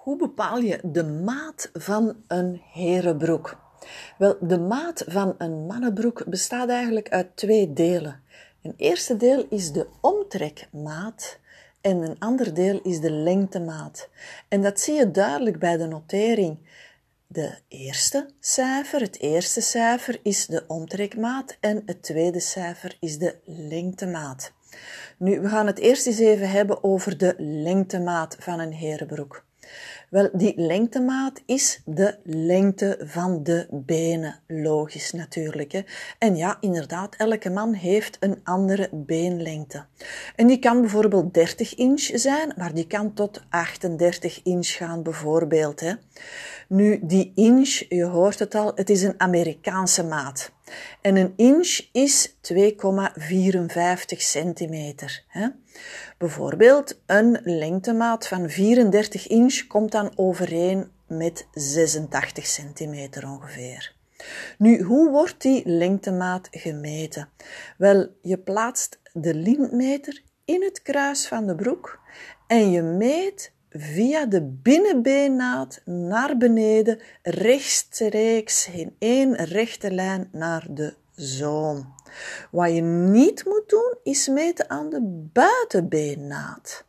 Hoe bepaal je de maat van een herenbroek? Wel, de maat van een mannenbroek bestaat eigenlijk uit twee delen. Een eerste deel is de omtrekmaat en een ander deel is de lengtemaat. En dat zie je duidelijk bij de notering. De eerste cijfer, het eerste cijfer is de omtrekmaat en het tweede cijfer is de lengtemaat. Nu, we gaan het eerst eens even hebben over de lengtemaat van een herenbroek. Wel, die lengtemaat is de lengte van de benen, logisch natuurlijk. Hè. En ja, inderdaad, elke man heeft een andere beenlengte. En die kan bijvoorbeeld 30 inch zijn, maar die kan tot 38 inch gaan bijvoorbeeld. Hè. Nu, die inch, je hoort het al, het is een Amerikaanse maat. En een inch is 2,54 centimeter. Hè? Bijvoorbeeld een lengtemaat van 34 inch komt dan overeen met 86 centimeter ongeveer. Nu, hoe wordt die lengtemaat gemeten? Wel, je plaatst de lintmeter in het kruis van de broek en je meet via de binnenbeennaad naar beneden, rechtstreeks in één rechte lijn naar de zoom. Wat je niet moet doen, is meten aan de buitenbeennaad.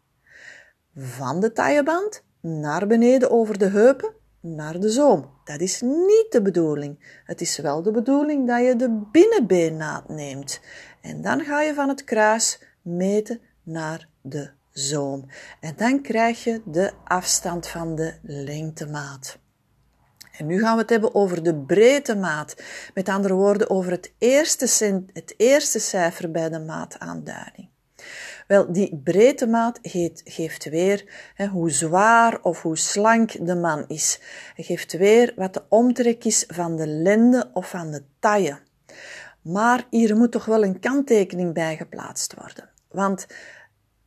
Van de tailleband naar beneden over de heupen naar de zoom. Dat is niet de bedoeling. Het is wel de bedoeling dat je de binnenbeennaad neemt. En dan ga je van het kruis meten naar de zoom. En dan krijg je de afstand van de lengtemaat. En nu gaan we het hebben over de breedtemaat. Met andere woorden, over het eerste, het eerste cijfer bij de maataanduiding. Wel, die breedtemaat geeft weer hè, hoe zwaar of hoe slank de man is. Geeft weer wat de omtrek is van de lende of van de taille. Maar hier moet toch wel een kanttekening bij geplaatst worden. Want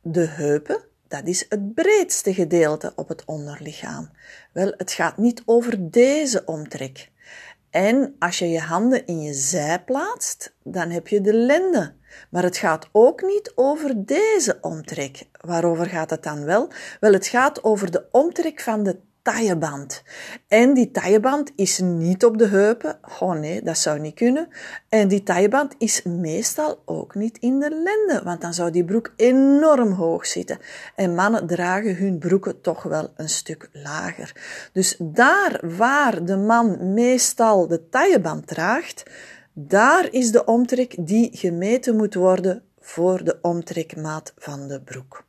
de heupen, dat is het breedste gedeelte op het onderlichaam. Wel, het gaat niet over deze omtrek. En als je je handen in je zij plaatst, dan heb je de lende. Maar het gaat ook niet over deze omtrek. Waarover gaat het dan wel? Wel, het gaat over de omtrek van de tailleband. En die tailleband is niet op de heupen. Oh nee, dat zou niet kunnen. En die tailleband is meestal ook niet in de lenden, want dan zou die broek enorm hoog zitten. En mannen dragen hun broeken toch wel een stuk lager. Dus daar waar de man meestal de tailleband draagt, daar is de omtrek die gemeten moet worden voor de omtrekmaat van de broek.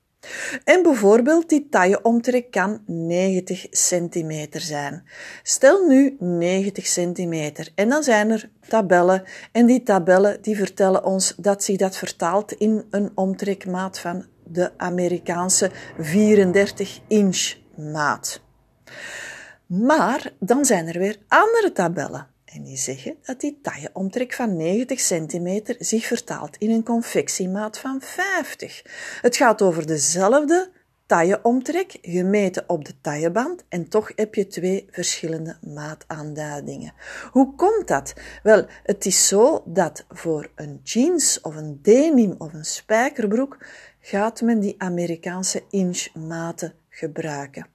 En bijvoorbeeld die tailleomtrek kan 90 centimeter zijn. Stel nu 90 centimeter en dan zijn er tabellen en die tabellen die vertellen ons dat zich dat vertaalt in een omtrekmaat van de Amerikaanse 34 inch maat. Maar dan zijn er weer andere tabellen. En die zeggen dat die tailleomtrek van 90 centimeter zich vertaalt in een confectiemaat van 50. Het gaat over dezelfde tailleomtrek, gemeten op de tailleband, en toch heb je twee verschillende maataanduidingen. Hoe komt dat? Wel, het is zo dat voor een jeans of een denim of een spijkerbroek gaat men die Amerikaanse inchmaten gebruiken.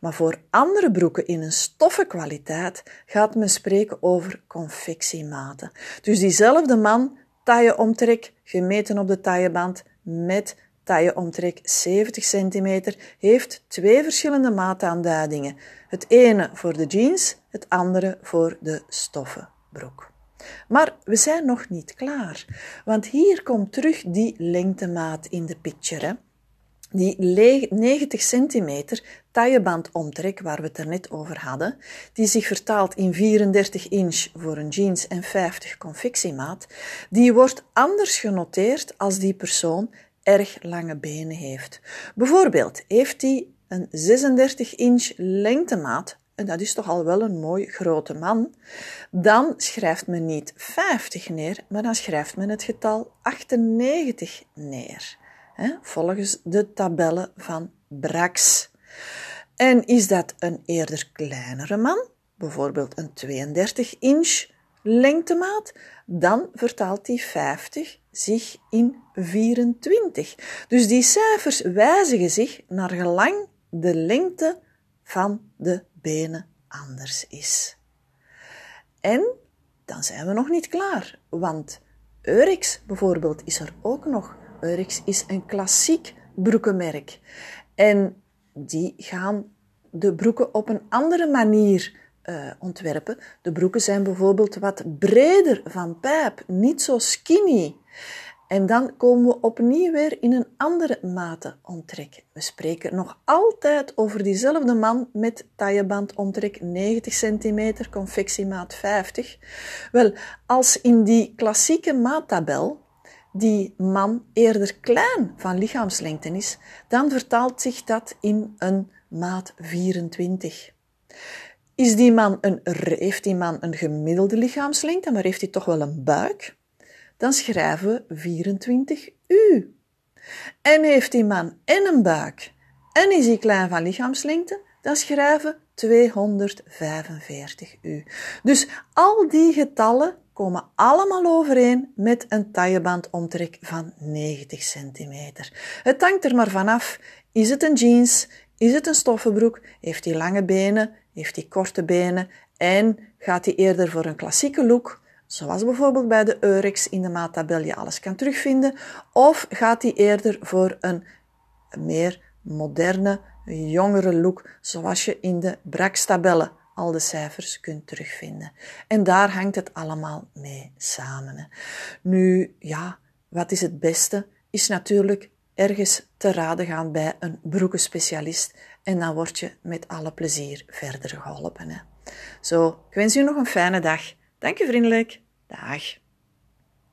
Maar voor andere broeken in een stoffenkwaliteit gaat men spreken over confectiematen. Dus diezelfde man, tailleomtrek, gemeten op de tailleband met tailleomtrek 70 cm, heeft twee verschillende maataanduidingen. Het ene voor de jeans, het andere voor de stoffenbroek. Maar we zijn nog niet klaar, want hier komt terug die lengtemaat in de picture. Hè? Die 90 centimeter taillebandomtrek, waar we het er net over hadden, die zich vertaalt in 34 inch voor een jeans en 50 confectiemaat, die wordt anders genoteerd als die persoon erg lange benen heeft. Bijvoorbeeld heeft hij een 36 inch lengtemaat, en dat is toch al wel een mooi grote man, dan schrijft men niet 50 neer, maar dan schrijft men het getal 98 neer volgens de tabellen van Brax. En is dat een eerder kleinere man, bijvoorbeeld een 32 inch lengtemaat, dan vertaalt die 50 zich in 24. Dus die cijfers wijzigen zich naar gelang de lengte van de benen anders is. En dan zijn we nog niet klaar, want Eurix bijvoorbeeld is er ook nog. Eurix is een klassiek broekenmerk. En die gaan de broeken op een andere manier uh, ontwerpen. De broeken zijn bijvoorbeeld wat breder van pijp, niet zo skinny. En dan komen we opnieuw weer in een andere mate. We spreken nog altijd over diezelfde man met tailleband omtrek 90 cm, confectiemaat 50. Wel, als in die klassieke maattabel die man eerder klein van lichaamslengte is, dan vertaalt zich dat in een maat 24. Is die man een, heeft die man een gemiddelde lichaamslengte, maar heeft hij toch wel een buik? Dan schrijven we 24 u. En heeft die man en een buik en is hij klein van lichaamslengte, dan schrijven we 245 u. Dus al die getallen komen allemaal overeen met een taillebandomtrek van 90 centimeter. Het hangt er maar vanaf. Is het een jeans? Is het een stoffenbroek? Heeft hij lange benen? Heeft hij korte benen? En gaat hij eerder voor een klassieke look? Zoals bijvoorbeeld bij de Eurex in de maattabel je alles kan terugvinden. Of gaat hij eerder voor een meer moderne, jongere look, zoals je in de Brax-tabellen al de cijfers kunt terugvinden. En daar hangt het allemaal mee samen. Nu, ja, wat is het beste? Is natuurlijk ergens te raden gaan bij een broekenspecialist en dan word je met alle plezier verder geholpen. Hè. Zo, ik wens u nog een fijne dag. Dank je vriendelijk. Dag.